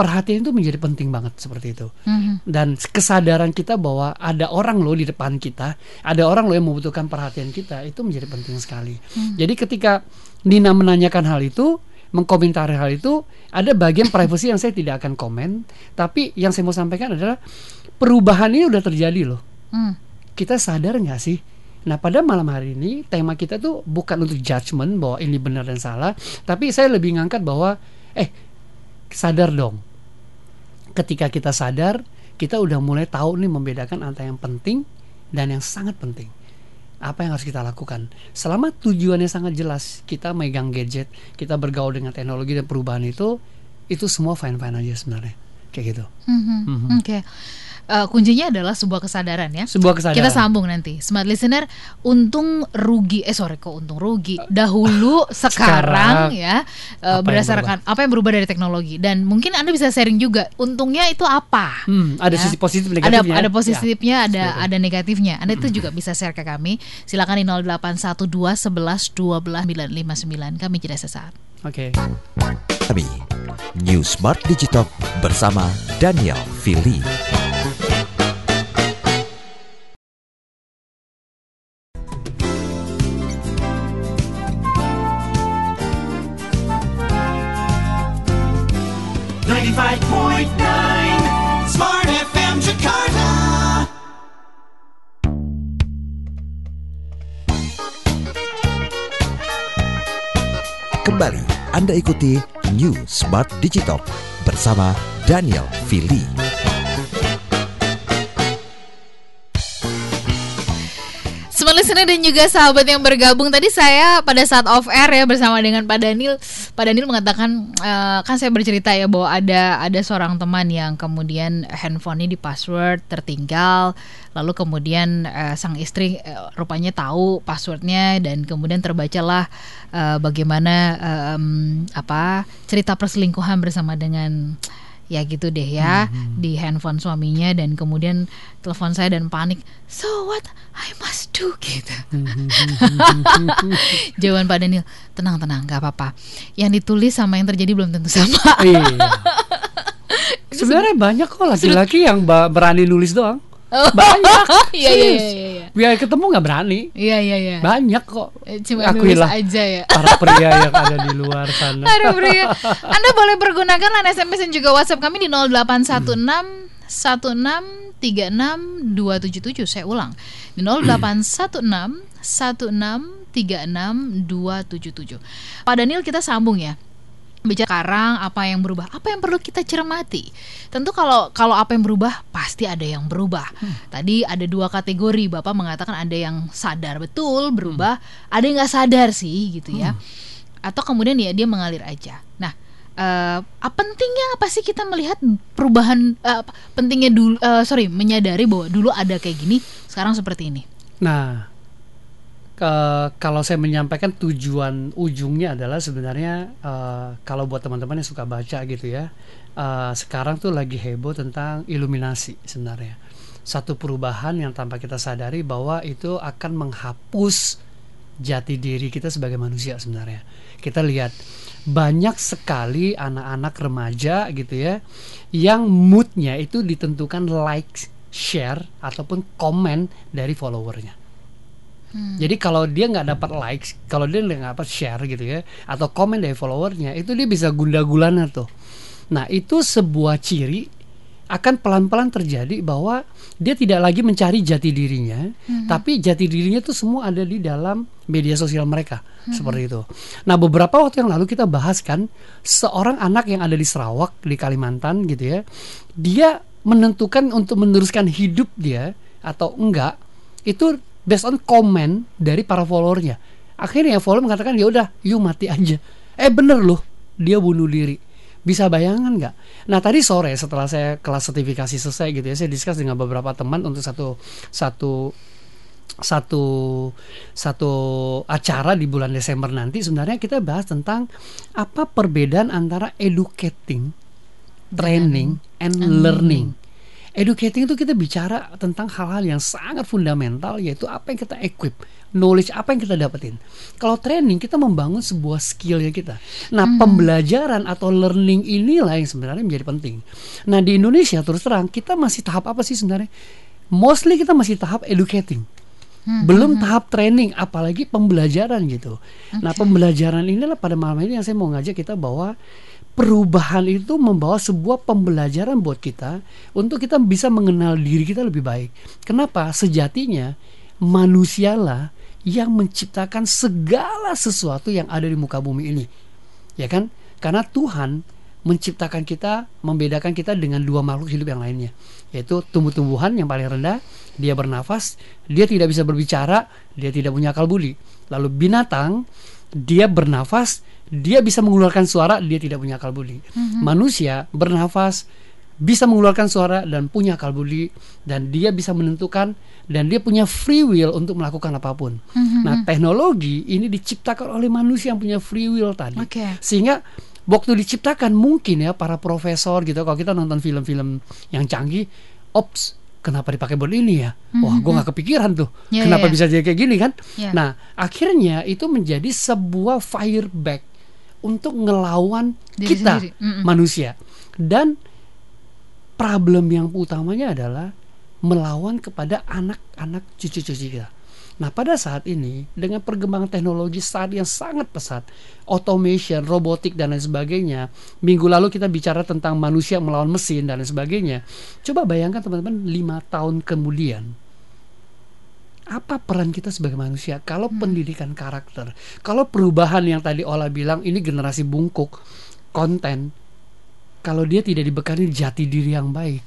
perhatian itu menjadi penting banget seperti itu. Mhm. Dan kesadaran kita bahwa ada orang loh di depan kita, ada orang loh yang membutuhkan perhatian kita, itu menjadi penting sekali. Jadi ketika Nina menanyakan hal itu, mengkomentari hal itu, ada bagian privacy yang saya tidak akan komen, tapi yang saya mau sampaikan adalah perubahan ini udah terjadi loh. Hmm. Kita sadar nggak sih? Nah pada malam hari ini tema kita tuh bukan untuk judgement bahwa ini benar dan salah, tapi saya lebih ngangkat bahwa eh sadar dong. Ketika kita sadar, kita udah mulai tahu nih membedakan antara yang penting dan yang sangat penting. Apa yang harus kita lakukan? Selama tujuannya sangat jelas, kita megang gadget, kita bergaul dengan teknologi dan perubahan itu, itu semua fine-fine aja sebenarnya. Kayak gitu. Mhm. Mhm. Oke. Uh, kuncinya adalah sebuah kesadaran ya. Sebuah kesadaran. Kita sambung nanti. Smart listener, untung rugi eh sorry kok untung rugi. Dahulu sekarang, Sekarang, ya uh, yang berdasarkan apa yang berubah dari teknologi dan mungkin Anda bisa sharing juga untungnya itu apa. Hmm, ada Ya. sisi positif Ada negatifnya. ada positifnya, ada seperti itu. ada negatifnya. Anda itu juga bisa share ke kami. Silakan di 0812 11 12 959. Kami jeda sesaat. Oke. Kami, New Smart Digital bersama Daniel Fili. Ninety-five point nine Smart FM Jakarta. Kembali Anda ikuti New Smart Digital bersama Daniel Fili. Smart listener dan juga sahabat yang bergabung tadi saya pada saat off air ya bersama dengan Pak Daniel. Pak Daniel mengatakan eh, kan saya bercerita ya bahwa ada ada seorang teman yang kemudian handphonenya di password tertinggal, lalu kemudian eh, sang istri eh, rupanya tahu passwordnya dan kemudian terbacalah eh, bagaimana em, apa cerita perselingkuhan bersama dengan ya gitu deh ya di handphone suaminya dan kemudian telepon saya dan panik so what? I must do gitu. Jawaban Pak Daniel tenang tenang nggak apa-apa. Yang ditulis sama yang terjadi belum tentu sama. Iya. Sebenarnya banyak kok laki-laki yang berani nulis doang. Banyak. iya iya iya iya Biar ketemu nggak berani. iya iya iya Banyak kok. Eh, cuma Akuilah aja ya para pria yang ada di luar sana. Aduh pria. Anda boleh pergunakan line SMS dan juga WhatsApp kami di 0816 16 36 277. Saya ulang. Di 0816 16 36 277. Pak Daniel kita sambung ya. Bicara sekarang apa yang berubah, apa yang perlu kita cermati. Tentu kalau kalau apa yang berubah pasti ada yang berubah. Tadi ada dua kategori, Bapak mengatakan ada yang sadar betul berubah, ada yang nggak sadar sih gitu ya atau kemudian ya dia mengalir aja. Nah, eh apa pentingnya apa sih kita melihat perubahan apa, pentingnya dulu eh, sorry menyadari bahwa dulu ada kayak gini, sekarang seperti ini. Nah, ke- kalau saya menyampaikan tujuan ujungnya adalah sebenarnya eh, kalau buat teman-teman yang suka baca gitu ya, eh, sekarang tuh lagi heboh tentang iluminasi sebenarnya. Satu perubahan yang tanpa kita sadari bahwa itu akan menghapus jati diri kita sebagai manusia sebenarnya. Kita lihat banyak sekali anak-anak remaja gitu ya yang moodnya itu ditentukan like, share ataupun komen dari followernya. Jadi kalau dia nggak dapat likes, kalau dia nggak dapat share gitu ya, atau komen dari followernya, itu dia bisa gunda-gulana tuh. Nah itu sebuah ciri akan pelan-pelan terjadi bahwa dia tidak lagi mencari jati dirinya, tapi jati dirinya tuh semua ada di dalam media sosial mereka seperti itu. Nah beberapa waktu yang lalu kita bahas kan seorang anak yang ada di Sarawak di Kalimantan gitu ya, dia menentukan untuk meneruskan hidup dia atau enggak itu based on comment dari para followernya. Akhirnya follower mengatakan ya udah, you mati aja. Eh bener loh, dia bunuh diri. Bisa bayangan nggak? Nah tadi sore setelah saya kelas sertifikasi selesai gitu ya, saya diskus dengan beberapa teman untuk satu satu satu satu acara di bulan Desember nanti sebenarnya kita bahas tentang apa perbedaan antara educating, training, and learning. Educating itu kita bicara tentang hal-hal yang sangat fundamental yaitu apa yang kita equip, knowledge apa yang kita dapetin. Kalau training kita membangun sebuah skillnya kita. Nah pembelajaran atau learning inilah yang sebenarnya menjadi penting. Nah di Indonesia terus terang kita masih tahap apa sih sebenarnya? Mostly kita masih tahap educating. Belum tahap training, apalagi pembelajaran gitu. Nah, pembelajaran inilah pada malam ini yang saya mau ngajak kita bahwa perubahan itu membawa sebuah pembelajaran buat kita untuk kita bisa mengenal diri kita lebih baik. Kenapa? Sejatinya manusialah yang menciptakan segala sesuatu yang ada di muka bumi ini. Ya kan? Karena Tuhan menciptakan kita, membedakan kita dengan dua makhluk hidup yang lainnya, yaitu tumbuh-tumbuhan yang paling rendah, dia bernafas, dia tidak bisa berbicara, dia tidak punya akal budi. Lalu binatang, dia bernafas, dia bisa mengeluarkan suara, dia tidak punya akal budi. Manusia bernafas, bisa mengeluarkan suara dan punya akal budi dan dia bisa menentukan dan dia punya free will untuk melakukan apa pun. Mhm. Nah, teknologi ini diciptakan oleh manusia yang punya free will tadi. Oke. Sehingga waktu diciptakan mungkin ya para profesor gitu kalau kita nonton film-film yang canggih, ops kenapa dipakai buat ini ya? Wah, gue nggak kepikiran tuh. Mhm. Ya, kenapa ya, ya. bisa jadi kayak gini kan? Ya. Nah, akhirnya itu menjadi sebuah fireback untuk ngelawan Diri kita sendiri. Mm-mm. manusia. Dan problem yang utamanya adalah melawan kepada anak-anak cucu-cucu kita. Nah, pada saat ini dengan perkembangan teknologi saat yang sangat pesat, automation, robotik dan lain sebagainya. Minggu lalu kita bicara tentang manusia melawan mesin dan lain sebagainya. Coba bayangkan teman-teman lima tahun kemudian apa peran kita sebagai manusia kalau pendidikan karakter, kalau perubahan yang tadi Ola bilang ini generasi bungkuk konten, kalau dia tidak dibekali jati diri yang baik,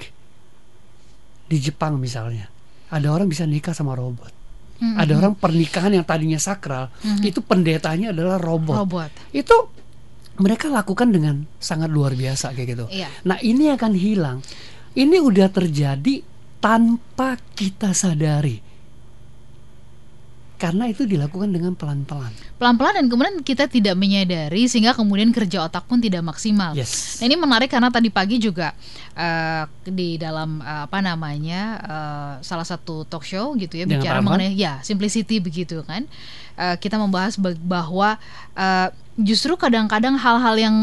di Jepang misalnya, ada orang bisa nikah sama robot. Mm-mm. Ada orang pernikahan yang tadinya sakral, itu pendetanya adalah robot. Robot. Itu mereka lakukan dengan sangat luar biasa kayak gitu. Iya. Nah, ini akan hilang. Ini udah terjadi tanpa kita sadari. Karena itu dilakukan dengan pelan-pelan. Pelan-pelan dan kemudian kita tidak menyadari sehingga kemudian kerja otak pun tidak maksimal. Yes. Nah, ini menarik karena tadi pagi juga eh, di dalam eh, apa namanya eh, salah satu talk show gitu ya Dengan bicara Pak mengenai ya simplicity begitu kan. Eh, kita membahas ba- bahwa eh, justru kadang-kadang hal-hal yang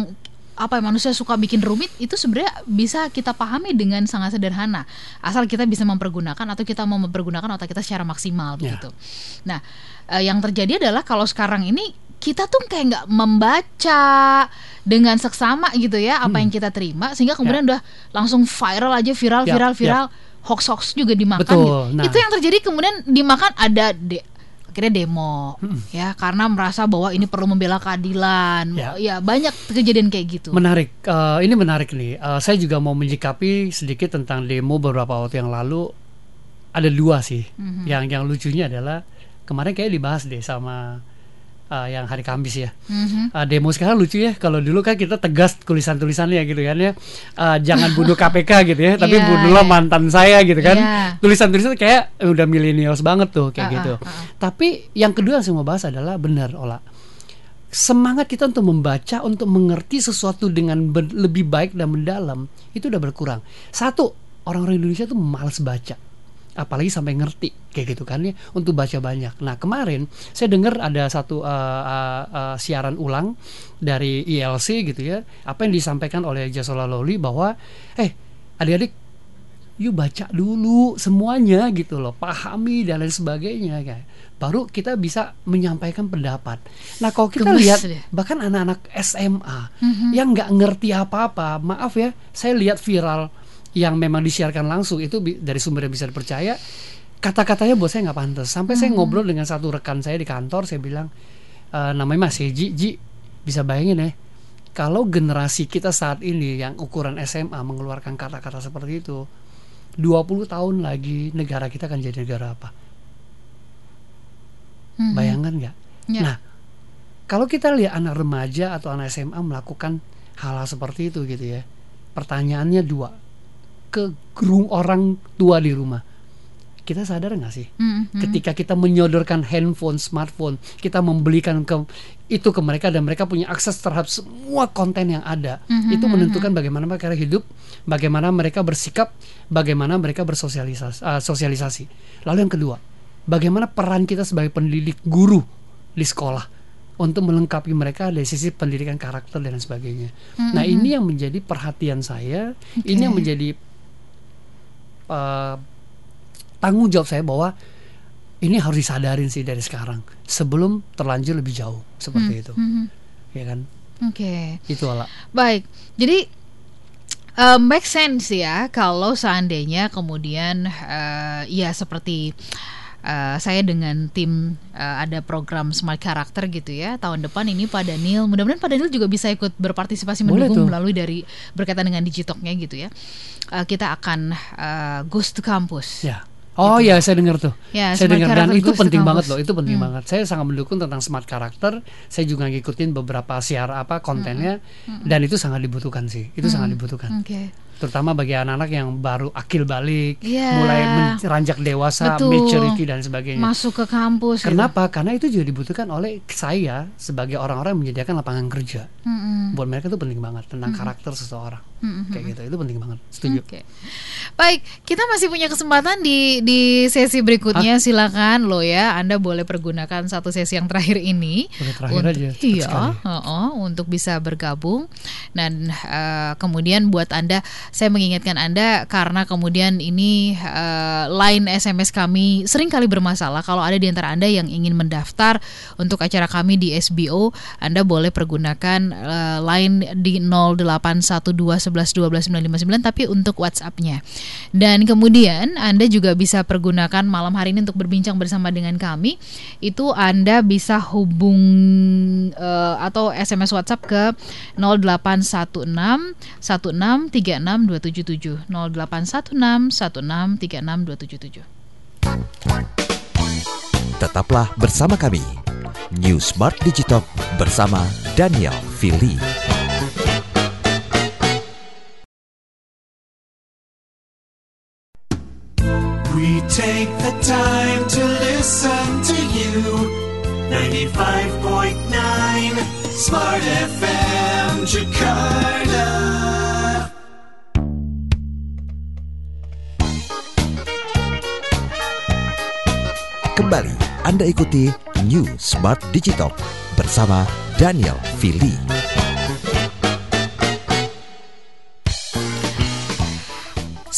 apa ya, manusia suka bikin rumit itu sebenarnya bisa kita pahami dengan sangat sederhana asal kita bisa mempergunakan atau kita mau mempergunakan otak kita secara maksimal Ya. begitu. Nah, eh, yang terjadi adalah kalau sekarang ini kita tuh kayak nggak membaca dengan seksama gitu ya apa yang kita terima sehingga kemudian udah langsung viral aja viral Ya, viral ya. viral hoax hoax juga dimakan Betul, gitu. nah. Itu yang terjadi kemudian dimakan ada de akhirnya demo ya karena merasa bahwa ini perlu membela keadilan Ya. ya banyak kejadian kayak gitu Menarik. Eh, ini menarik nih. Eh, saya juga mau menyikapi sedikit tentang demo beberapa waktu yang lalu. Ada dua sih. Mhm. Yang yang lucunya adalah kemarin kayak dibahas deh sama eh, yang hari Kamis ya. Mhm. Uh, demo sekarang lucu ya kalau dulu kan kita tegas tulisan-tulisannya gitu kan ya Uh, jangan bunuh KPK gitu ya tapi Iya, bunuhlah iya. mantan saya gitu kan Iya. tulisan-tulisan kayak eh, udah milenials banget tuh kayak Ah, gitu ah, ah. tapi yang kedua yang saya mau bahas adalah benar Ola semangat kita untuk membaca untuk mengerti sesuatu dengan lebih baik dan mendalam itu udah berkurang satu orang-orang Indonesia tuh malas baca apalagi sampai ngerti kayak gitu kan ya untuk baca banyak. Nah kemarin saya dengar ada satu uh, uh, uh, siaran ulang dari ILC gitu ya apa yang disampaikan oleh Jasola Loli bahwa eh adik-adik yuk baca dulu semuanya gitu loh pahami dan lain sebagainya kayak baru kita bisa menyampaikan pendapat. Nah kalau kita Gemes lihat deh. bahkan anak-anak SMA Mhm. yang nggak ngerti apa-apa maaf ya saya lihat viral yang memang disiarkan langsung itu dari sumber yang bisa dipercaya kata-katanya buat saya nggak pantas sampai saya ngobrol dengan satu rekan saya di kantor saya bilang "Eh, namanya Mas Eji Ji bisa bayangin ya kalau generasi kita saat ini yang ukuran SMA mengeluarkan kata-kata seperti itu 20 tahun lagi negara kita akan jadi negara apa Mhm. bayangkan nggak Ya. Nah, kalau kita lihat anak remaja atau anak SMA melakukan hal-hal seperti itu gitu ya, pertanyaannya dua, ke gerung orang tua di rumah, kita sadar nggak sih? Mhm. Ketika kita menyodorkan handphone, smartphone, kita membelikan ke itu ke mereka dan mereka punya akses terhadap semua konten yang ada, Mhm, itu mhm, menentukan bagaimana mereka hidup, bagaimana mereka bersikap, bagaimana mereka bersosialisasi. uh, sosialisasi. Lalu yang kedua, bagaimana peran kita sebagai pendidik guru di sekolah untuk melengkapi mereka dari sisi pendidikan karakter dan sebagainya. Nah ini yang menjadi perhatian saya, ini yang menjadi uh, tanggung jawab saya bahwa ini harus disadarin sih dari sekarang sebelum terlanjur lebih jauh seperti itu, Mhm. ya kan? Oke. Itu ala. Baik, jadi eh, make sense ya kalau seandainya kemudian eh, ya seperti eh, saya dengan tim eh, ada program smart character gitu ya tahun depan ini Pak Daniel mudah-mudahan Pak Daniel juga bisa ikut berpartisipasi Boleh mendukung tuh. melalui dari berkaitan dengan digitoknya gitu ya Eh, kita akan eh, goes to campus Ya. Oh ya, saya dengar tuh. Ya, saya dengar dan character itu penting banget loh, itu penting Hmm. banget. Saya sangat mendukung tentang smart karakter. Saya juga ngikutin beberapa siar apa kontennya Hmm. dan itu sangat dibutuhkan sih. Itu sangat dibutuhkan. Oke. Terutama bagi anak-anak yang baru akil balik, Iya. mulai meranjak dewasa, Betul. maturity dan sebagainya. Masuk ke kampus. gitu. Kenapa? Karena itu juga dibutuhkan oleh saya sebagai orang-orang yang menyediakan lapangan kerja. Mm-mm. Buat mereka itu penting banget tentang karakter seseorang. Kayak gitu, itu penting banget. Setuju. Oke. Baik, kita masih punya kesempatan di di sesi berikutnya. Silakan lo ya, Anda boleh pergunakan satu sesi yang terakhir ini Boleh terakhir untuk aja, iya, heeh, untuk bisa bergabung dan eh, kemudian buat Anda saya mengingatkan Anda karena kemudian ini eh, line SMS kami sering kali bermasalah kalau ada di antara Anda yang ingin mendaftar untuk acara kami di SBO, Anda boleh pergunakan eh, line di 0812111299 tapi untuk WhatsApp-nya. Dan kemudian Anda juga bisa pergunakan malam hari ini untuk berbincang bersama dengan kami. Itu Anda bisa hubung eh, atau SMS WhatsApp ke 0816 1636 277 0816 1636 277. Tetaplah bersama kami. New Smart Digitalk bersama Daniel Fili. We take the time to listen to you. 95.9 Smart FM Jakarta. Kembali Anda ikuti New Smart Digitalk bersama Daniel Fili.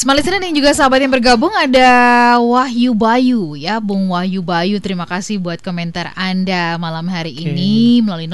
Smart listener yang juga sahabat yang bergabung ada Wahyu Bayu ya. Bung Wahyu Bayu terima kasih buat komentar Anda malam hari ini melalui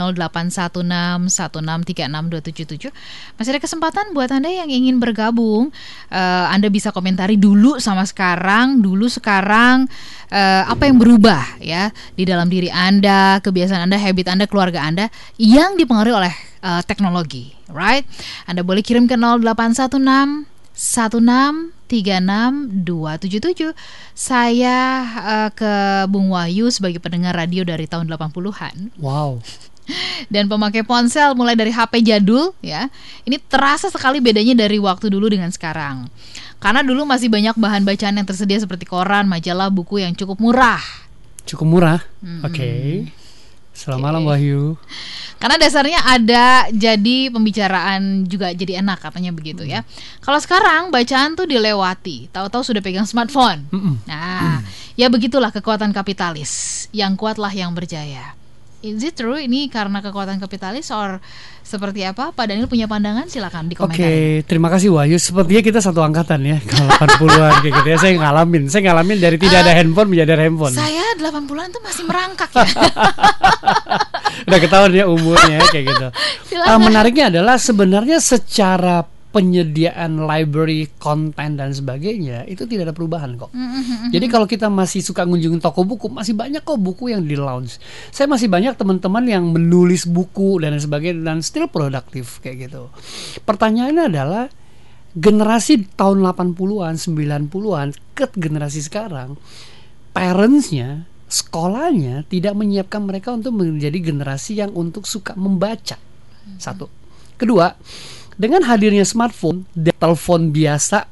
08161636277 Masih ada kesempatan buat Anda yang ingin bergabung Eh, Anda bisa komentari dulu sama sekarang dulu sekarang eh, apa yang berubah ya di dalam diri Anda kebiasaan Anda habit Anda keluarga Anda yang dipengaruhi oleh eh, teknologi right? Anda boleh kirim ke 0816 1636277 Saya eh, ke Bung Wahyu sebagai pendengar radio dari tahun 80-an Wow. dan pemakai ponsel mulai dari HP jadul ya. Ini terasa sekali bedanya dari waktu dulu dengan sekarang. Karena dulu masih banyak bahan bacaan yang tersedia seperti koran, majalah, buku yang cukup murah. Cukup murah. Oke. Selamat malam Wahyu. Karena dasarnya ada jadi pembicaraan juga jadi enak katanya begitu ya. Kalau sekarang bacaan tuh dilewati, tahu-tahu sudah pegang smartphone. Mm-mm. Nah, ya begitulah kekuatan kapitalis. Yang kuatlah yang berjaya. Is it true ini karena kekuatan kapitalis or seperti apa? Pak Daniel punya pandangan silakan di Oke, komentar. terima kasih Wahyu. Sepertinya kita satu angkatan ya, kalau 80-an kayak gitu ya. Saya ngalamin, saya ngalamin dari tidak ada handphone menjadi ada handphone. Saya 80-an tuh masih merangkak ya. Udah ketahuan ya umurnya kayak gitu. Silakan. Ah, menariknya adalah sebenarnya secara penyediaan library, konten dan sebagainya itu tidak ada perubahan kok. Jadi kalau kita masih suka ngunjungin toko buku, masih banyak kok buku yang di launch. Saya masih banyak teman-teman yang menulis buku dan sebagainya dan still produktif kayak gitu. Pertanyaannya adalah generasi tahun 80-an, 90-an ke generasi sekarang, parentsnya, sekolahnya tidak menyiapkan mereka untuk menjadi generasi yang untuk suka membaca. Satu. Kedua, dengan hadirnya smartphone dan telepon biasa,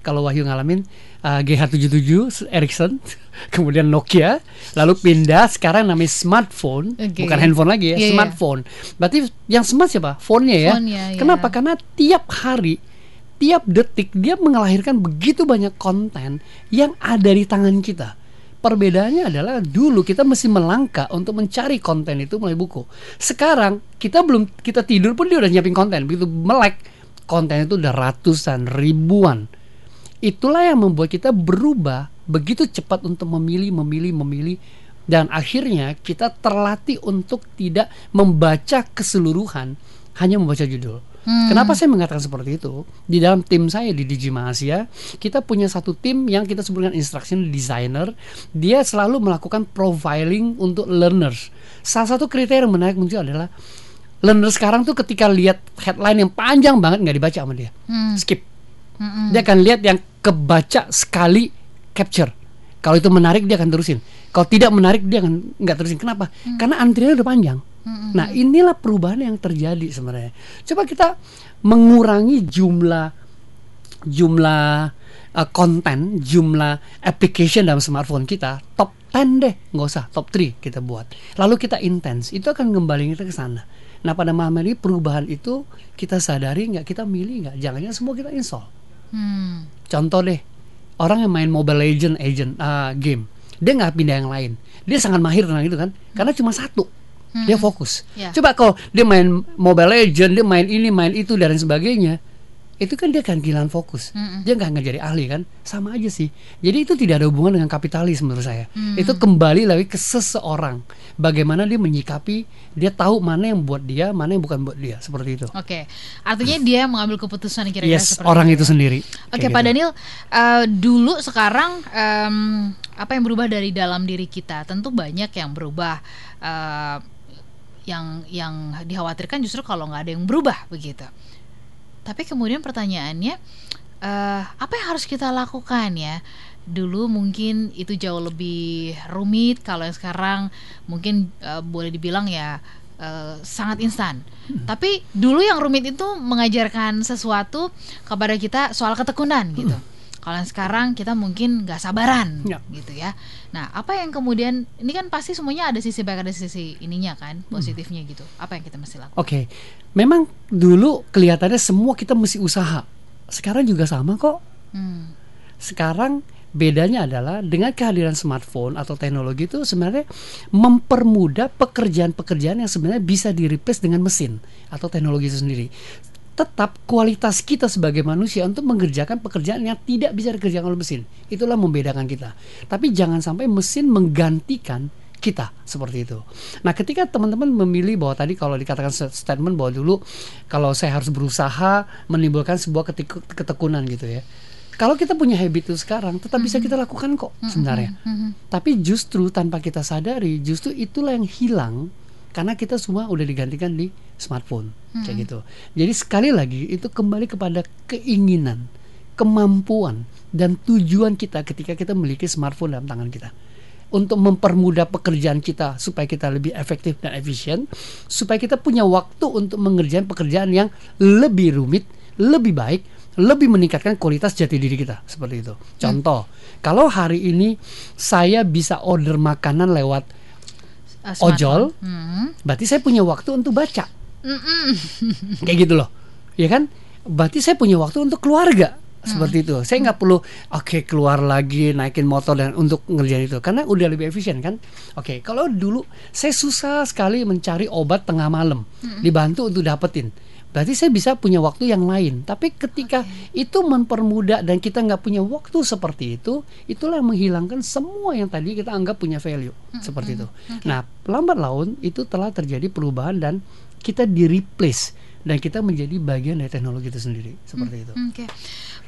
kalau Wahyu ngalamin uh, GH77 Ericsson, kemudian Nokia, lalu pindah sekarang namanya smartphone, Oke. bukan handphone lagi ya, Iya, iya. smartphone. Berarti yang smart siapa? Phone-nya ya. Phone-nya, ya. Kenapa? Karena tiap hari, tiap detik dia mengelahirkan begitu banyak konten yang ada di tangan kita. Perbedaannya adalah dulu kita mesti melangkah untuk mencari konten itu melalui buku. Sekarang kita belum kita tidur pun dia udah nyiapin konten. Begitu melek konten itu udah ratusan, ribuan. Itulah yang membuat kita berubah begitu cepat untuk memilih, memilih, memilih dan akhirnya kita terlatih untuk tidak membaca keseluruhan, hanya membaca judul. Kenapa saya mengatakan seperti itu? Di dalam tim saya di Digima Asia, kita punya satu tim yang kita sebutkan instruction designer. Dia selalu melakukan profiling untuk learners. Salah satu kriteria yang menarik muncul adalah learner sekarang tuh ketika lihat headline yang panjang banget nggak dibaca sama dia, Hmm. skip. Mm-mm. Dia akan lihat yang kebaca sekali capture. Kalau itu menarik dia akan terusin. Kalau tidak menarik dia akan nggak terusin. Kenapa? Karena antriannya udah panjang. Nah inilah perubahan yang terjadi sebenarnya. Coba kita mengurangi jumlah jumlah uh, konten, jumlah application dalam smartphone kita top 10 deh, nggak usah top 3 kita buat. Lalu kita intens, itu akan kembali kita ke sana. Nah pada malam ini perubahan itu kita sadari nggak, kita milih nggak, jangan-jangan semua kita install. Hmm. Contoh deh, orang yang main Mobile Legend agent uh, game, dia nggak pindah yang lain. Dia sangat mahir tentang itu kan, karena cuma satu. Dia fokus. Ya. Coba kalau dia main Mobile Legend, dia main ini, main itu dan lain sebagainya, itu kan dia akan kehilangan fokus. Dia nggak jadi ahli kan, sama aja sih. Jadi itu tidak ada hubungan dengan kapitalis menurut saya. Itu kembali lagi ke seseorang, bagaimana dia menyikapi, dia tahu mana yang buat dia, mana yang bukan buat dia, seperti itu. Oke, artinya dia mengambil keputusan kira-kira Yes, seperti orang itu ya. sendiri. Oke, Kayak Pak gitu. Daniel, eh, dulu sekarang em, apa yang berubah dari dalam diri kita? Tentu banyak yang berubah. eh, yang yang dikhawatirkan justru kalau nggak ada yang berubah begitu. Tapi kemudian pertanyaannya, eh, apa yang harus kita lakukan ya? Dulu mungkin itu jauh lebih rumit. Kalau yang sekarang mungkin eh, boleh dibilang ya eh, sangat instan. Tapi dulu yang rumit itu mengajarkan sesuatu kepada kita soal ketekunan gitu. Kalau yang sekarang kita mungkin nggak sabaran Ya. gitu ya. Nah, apa yang kemudian ini kan pasti semuanya ada sisi baik ada sisi ininya kan, positifnya gitu. Apa yang kita mesti lakukan? Oke, memang dulu kelihatannya semua kita mesti usaha. Sekarang juga sama kok. Hmm. Sekarang bedanya adalah dengan kehadiran smartphone atau teknologi itu sebenarnya mempermudah pekerjaan-pekerjaan yang sebenarnya bisa di replace dengan mesin atau teknologi itu sendiri. Tetap kualitas kita sebagai manusia untuk mengerjakan pekerjaan yang tidak bisa dikerjakan oleh mesin. Itulah membedakan kita. Tapi jangan sampai mesin menggantikan kita seperti itu. Nah, ketika teman-teman memilih bahwa tadi kalau dikatakan statement bahwa dulu kalau saya harus berusaha menimbulkan sebuah ketik- ketekunan gitu ya. Kalau kita punya habit itu sekarang, tetap bisa kita lakukan kok sebenarnya. Tapi justru tanpa kita sadari, justru itulah yang hilang karena kita semua udah digantikan di smartphone kayak gitu. Jadi sekali lagi itu kembali kepada keinginan, kemampuan dan tujuan kita ketika kita memiliki smartphone dalam tangan kita untuk mempermudah pekerjaan kita supaya kita lebih efektif dan efisien, supaya kita punya waktu untuk mengerjakan pekerjaan yang lebih rumit, lebih baik, lebih meningkatkan kualitas jati diri kita seperti itu. Contoh, kalau hari ini saya bisa order makanan lewat Smartphone. ojol, Hmm. berarti saya punya waktu untuk baca. Mm-mm. Kayak gitu loh. Ya kan? Berarti saya punya waktu untuk keluarga. Seperti itu. Saya nggak perlu oke keluar lagi naikin motor dan untuk ngerjain itu karena udah lebih efisien kan. Oke, kalau dulu saya susah sekali mencari obat tengah malam, dibantu untuk dapetin. Berarti saya bisa punya waktu yang lain. Tapi ketika itu mempermudah dan kita nggak punya waktu seperti itu, itulah yang menghilangkan semua yang tadi kita anggap punya value seperti itu. Nah, lambat laun itu telah terjadi perubahan dan kita di replace dan kita menjadi bagian dari teknologi itu sendiri seperti itu. Oke,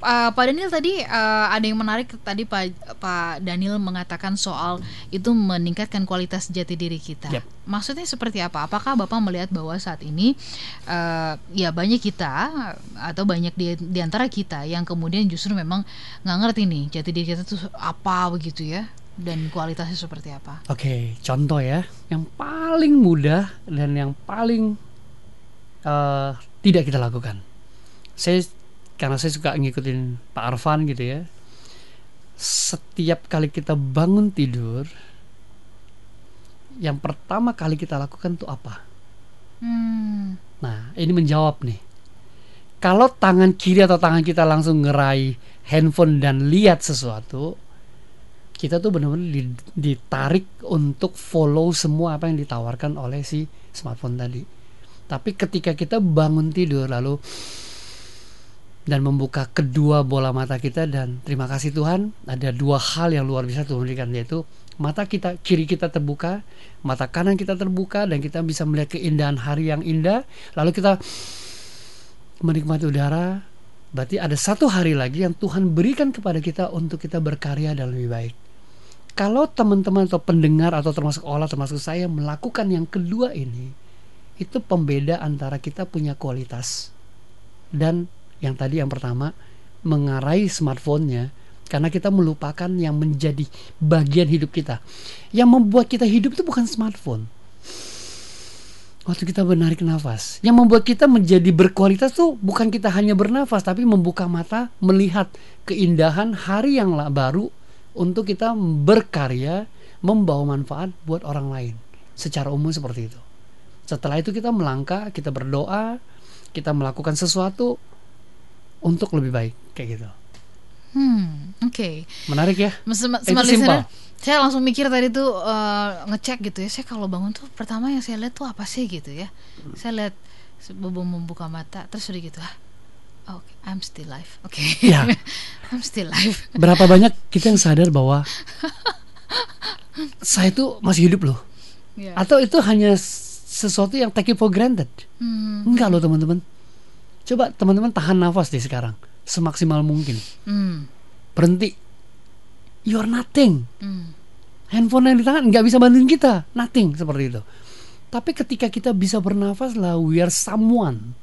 Uh, Pak Daniel tadi uh, ada yang menarik tadi Pak Pak Daniel mengatakan soal itu meningkatkan kualitas jati diri kita. Yap. Maksudnya seperti apa? Apakah Bapak melihat bahwa saat ini uh, ya banyak kita atau banyak di, di antara kita yang kemudian justru memang nggak ngerti nih jati diri kita tuh apa begitu ya dan kualitasnya seperti apa? Oke, contoh ya, yang paling mudah dan yang paling eh, tidak kita lakukan. Saya karena saya suka ngikutin Pak Arfan gitu ya. Setiap kali kita bangun tidur, yang pertama kali kita lakukan tuh apa? Hmm. Nah, ini menjawab nih. Kalau tangan kiri atau tangan kita langsung ngerai handphone dan lihat sesuatu, kita tuh benar-benar di- ditarik untuk follow semua apa yang ditawarkan oleh si smartphone tadi. Tapi ketika kita bangun tidur lalu dan membuka kedua bola mata kita dan terima kasih Tuhan ada dua hal yang luar biasa Tuhan berikan yaitu mata kita kiri kita terbuka, mata kanan kita terbuka dan kita bisa melihat keindahan hari yang indah. Lalu kita menikmati udara. Berarti ada satu hari lagi yang Tuhan berikan kepada kita untuk kita berkarya dan lebih baik. Kalau teman-teman atau pendengar atau termasuk olah termasuk saya melakukan yang kedua ini, itu pembeda antara kita punya kualitas dan yang tadi yang pertama mengarai smartphone-nya karena kita melupakan yang menjadi bagian hidup kita. Yang membuat kita hidup itu bukan smartphone. waktu kita menarik nafas. Yang membuat kita menjadi berkualitas tuh bukan kita hanya bernafas, tapi membuka mata, melihat keindahan hari yang baru untuk kita berkarya, membawa manfaat buat orang lain. Secara umum seperti itu. Setelah itu kita melangkah, kita berdoa, kita melakukan sesuatu untuk lebih baik, kayak gitu. Hmm, oke. Menarik ya? Smart Itu simpel. saya langsung mikir tadi tuh eh, ngecek gitu ya. Saya kalau bangun tuh pertama yang saya lihat tuh apa sih gitu ya. Saya lihat sebelum membuka mata terus udah gitu ah. oh, Oke, I'm still alive. Oke. Ya. I'm still alive. Berapa banyak kita yang sadar bahwa saya itu masih hidup loh. Ya. Atau itu hanya sesuatu yang take it for granted. Hmm, Enggak loh teman-teman. Coba teman-teman tahan nafas deh sekarang. Semaksimal mungkin. hmm, Berhenti. You're nothing. hmm. Handphone yang di tangan nggak bisa bantuin kita. Nothing seperti itu. Tapi ketika kita bisa bernafas lah, we are someone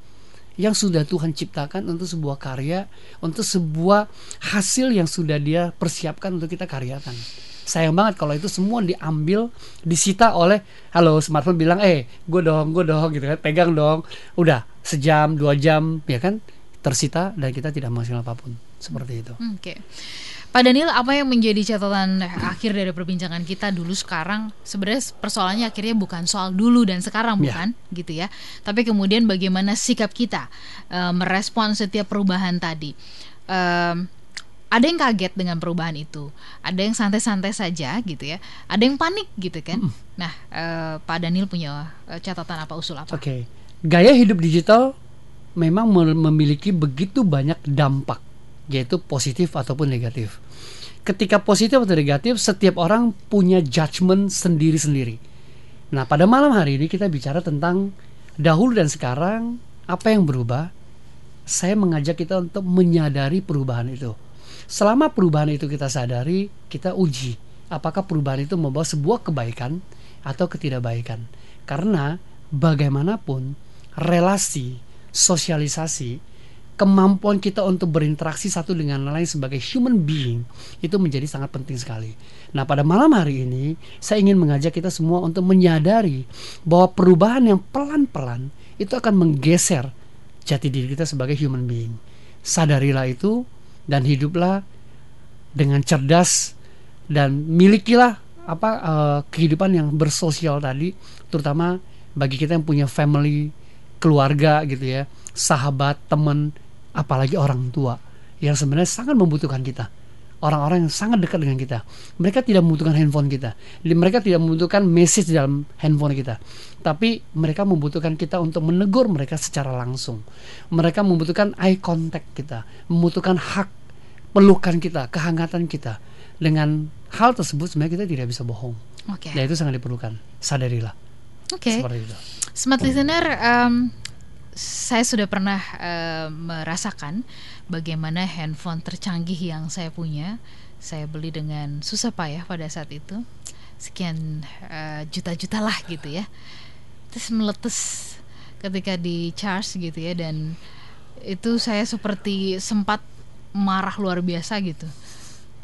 yang sudah Tuhan ciptakan untuk sebuah karya, untuk sebuah hasil yang sudah Dia persiapkan untuk kita karyakan. Sayang banget kalau itu semua diambil, disita oleh, halo smartphone bilang, eh, gue dong, gue dong, gitu kan, pegang dong, udah sejam, dua jam, ya kan, tersita dan kita tidak menghasilkan apa pun, seperti itu. Oke. Pak Daniel, apa yang menjadi catatan akhir dari perbincangan kita dulu sekarang? Sebenarnya persoalannya akhirnya bukan soal dulu dan sekarang Ya. bukan, gitu ya. Tapi kemudian bagaimana sikap kita eh, merespon setiap perubahan tadi. Em, ada yang kaget dengan perubahan itu, ada yang santai-santai saja gitu ya, ada yang panik gitu kan. Nah, eh, Pak Daniel punya eh, catatan apa usul apa? Oke, gaya hidup digital memang mem- memiliki begitu banyak dampak, yaitu positif ataupun negatif. Ketika positif atau negatif, setiap orang punya judgement sendiri-sendiri. Nah, pada malam hari ini kita bicara tentang dahulu dan sekarang, apa yang berubah? Saya mengajak kita untuk menyadari perubahan itu. Selama perubahan itu kita sadari, kita uji apakah perubahan itu membawa sebuah kebaikan atau ketidakbaikan. Karena bagaimanapun relasi, sosialisasi, kemampuan kita untuk berinteraksi satu dengan lain sebagai human being itu menjadi sangat penting sekali. Nah, pada malam hari ini saya ingin mengajak kita semua untuk menyadari bahwa perubahan yang pelan-pelan itu akan menggeser jati diri kita sebagai human being. Sadarilah itu dan hiduplah dengan cerdas dan milikilah apa eh, kehidupan yang bersosial tadi, terutama bagi kita yang punya family, keluarga gitu ya, sahabat, teman, apalagi orang tua yang sebenarnya sangat membutuhkan kita. Orang-orang yang sangat dekat dengan kita. Mereka tidak membutuhkan handphone kita. Mereka tidak membutuhkan message dalam handphone kita. Tapi mereka membutuhkan kita untuk menegur mereka secara langsung. Mereka membutuhkan eye contact kita, membutuhkan hak pelukan kita, kehangatan kita. Dengan hal tersebut sebenarnya kita tidak bisa bohong. Oke. Dan itu sangat diperlukan. Sadarilah. Oke. Seperti itu. Smart listener, em, saya sudah pernah em, merasakan bagaimana handphone tercanggih yang saya punya. Saya beli dengan susah payah pada saat itu, sekian eh, juta-juta lah gitu ya. Terus meletus ketika di charge gitu ya dan itu saya seperti sempat marah luar biasa gitu.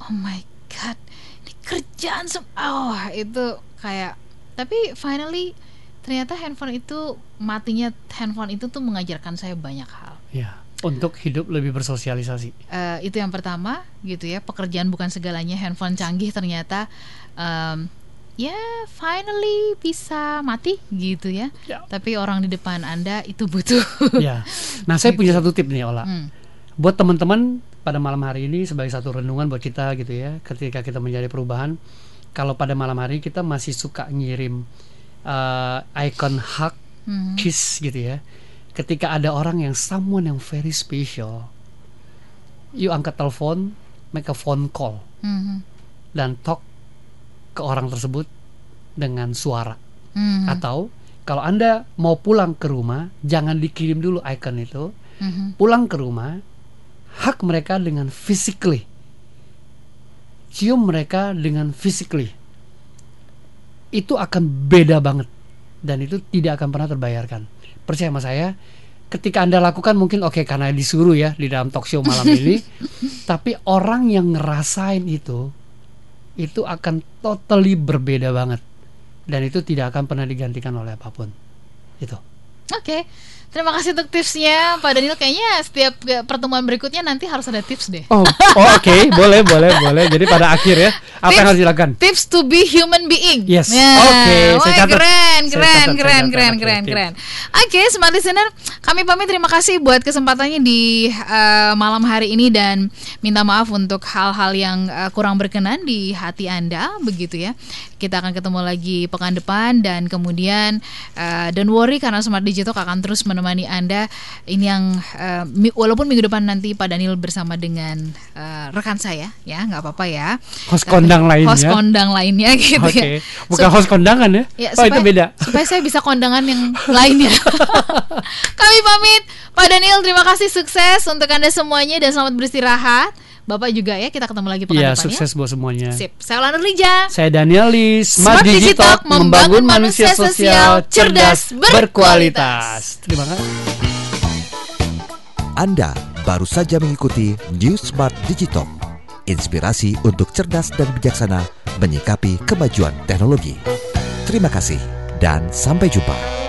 Oh my god, ini kerjaan sem- oh itu kayak tapi finally ternyata handphone itu matinya handphone itu tuh mengajarkan saya banyak hal. Ya, untuk hidup lebih bersosialisasi. Eh, itu yang pertama gitu ya pekerjaan bukan segalanya handphone canggih ternyata em, ya finally bisa mati gitu ya. Ya. Tapi orang di depan anda itu butuh. ya. Nah, saya punya satu tip nih, Ola. Hmm. Buat teman-teman pada malam hari ini sebagai satu renungan buat kita gitu ya, ketika kita menjadi perubahan, kalau pada malam hari kita masih suka ngirim uh, icon hug, Hmm. kiss gitu ya. Ketika ada orang yang someone yang very special, you angkat telepon, make a phone call Hmm. dan talk ke orang tersebut dengan suara. Hmm. Atau kalau Anda mau pulang ke rumah, jangan dikirim dulu icon itu. Hmm. Pulang ke rumah, hak mereka dengan physically. Cium mereka dengan physically. Itu akan beda banget dan itu tidak akan pernah terbayarkan. Percaya sama saya, ketika Anda lakukan mungkin oke karena disuruh ya di dalam talk show malam ini, tapi orang yang ngerasain itu itu akan totally berbeda banget dan itu tidak akan pernah digantikan oleh apa pun. Itu. Oke. Terima kasih untuk tipsnya Pak Daniel Kayaknya setiap pertemuan berikutnya nanti harus ada tips deh Oh, oh oke, boleh, boleh, boleh. Jadi pada akhir ya, apa Tips- yang harus dilakukan? Tips to be human being. Yes. Ya. Oke, saya Wah, catat. keren, Saya keren, saya keren, catat. keren, Oke, keren, oke. keren. Oke, smart listener, kami pamit terima kasih buat kesempatannya di eh, malam hari ini dan minta maaf untuk hal-hal yang eh, kurang berkenan di hati Anda, begitu ya. Kita akan ketemu lagi pekan depan dan kemudian eh, don't worry karena Smart Digital akan terus menemani Anda. Ini yang mi- walaupun minggu depan nanti Pak Daniel bersama dengan eh, rekan saya, ya nggak apa-apa ya. Host Tapi- kondang lainnya. Host kondang lainnya gitu Oke, ya. bukan Sup- host kondangan ya? Ya, oh itu beda. Supaya saya bisa kondangan yang lainnya. Kami pamit. Pak Daniel, terima kasih sukses untuk Anda semuanya dan selamat beristirahat. Bapak juga ya, kita ketemu lagi pekan Iya, depan sukses ya. buat semuanya. Sip. Saya Ulan Nurlija. Saya Daniel Lis, Smart, Smart Digital Digital membangun manusia sosial cerdas berkualitas. Terima kasih. Anda baru saja mengikuti New Smart Digital. Inspirasi untuk cerdas dan bijaksana menyikapi kemajuan teknologi. Terima kasih dan sampai jumpa.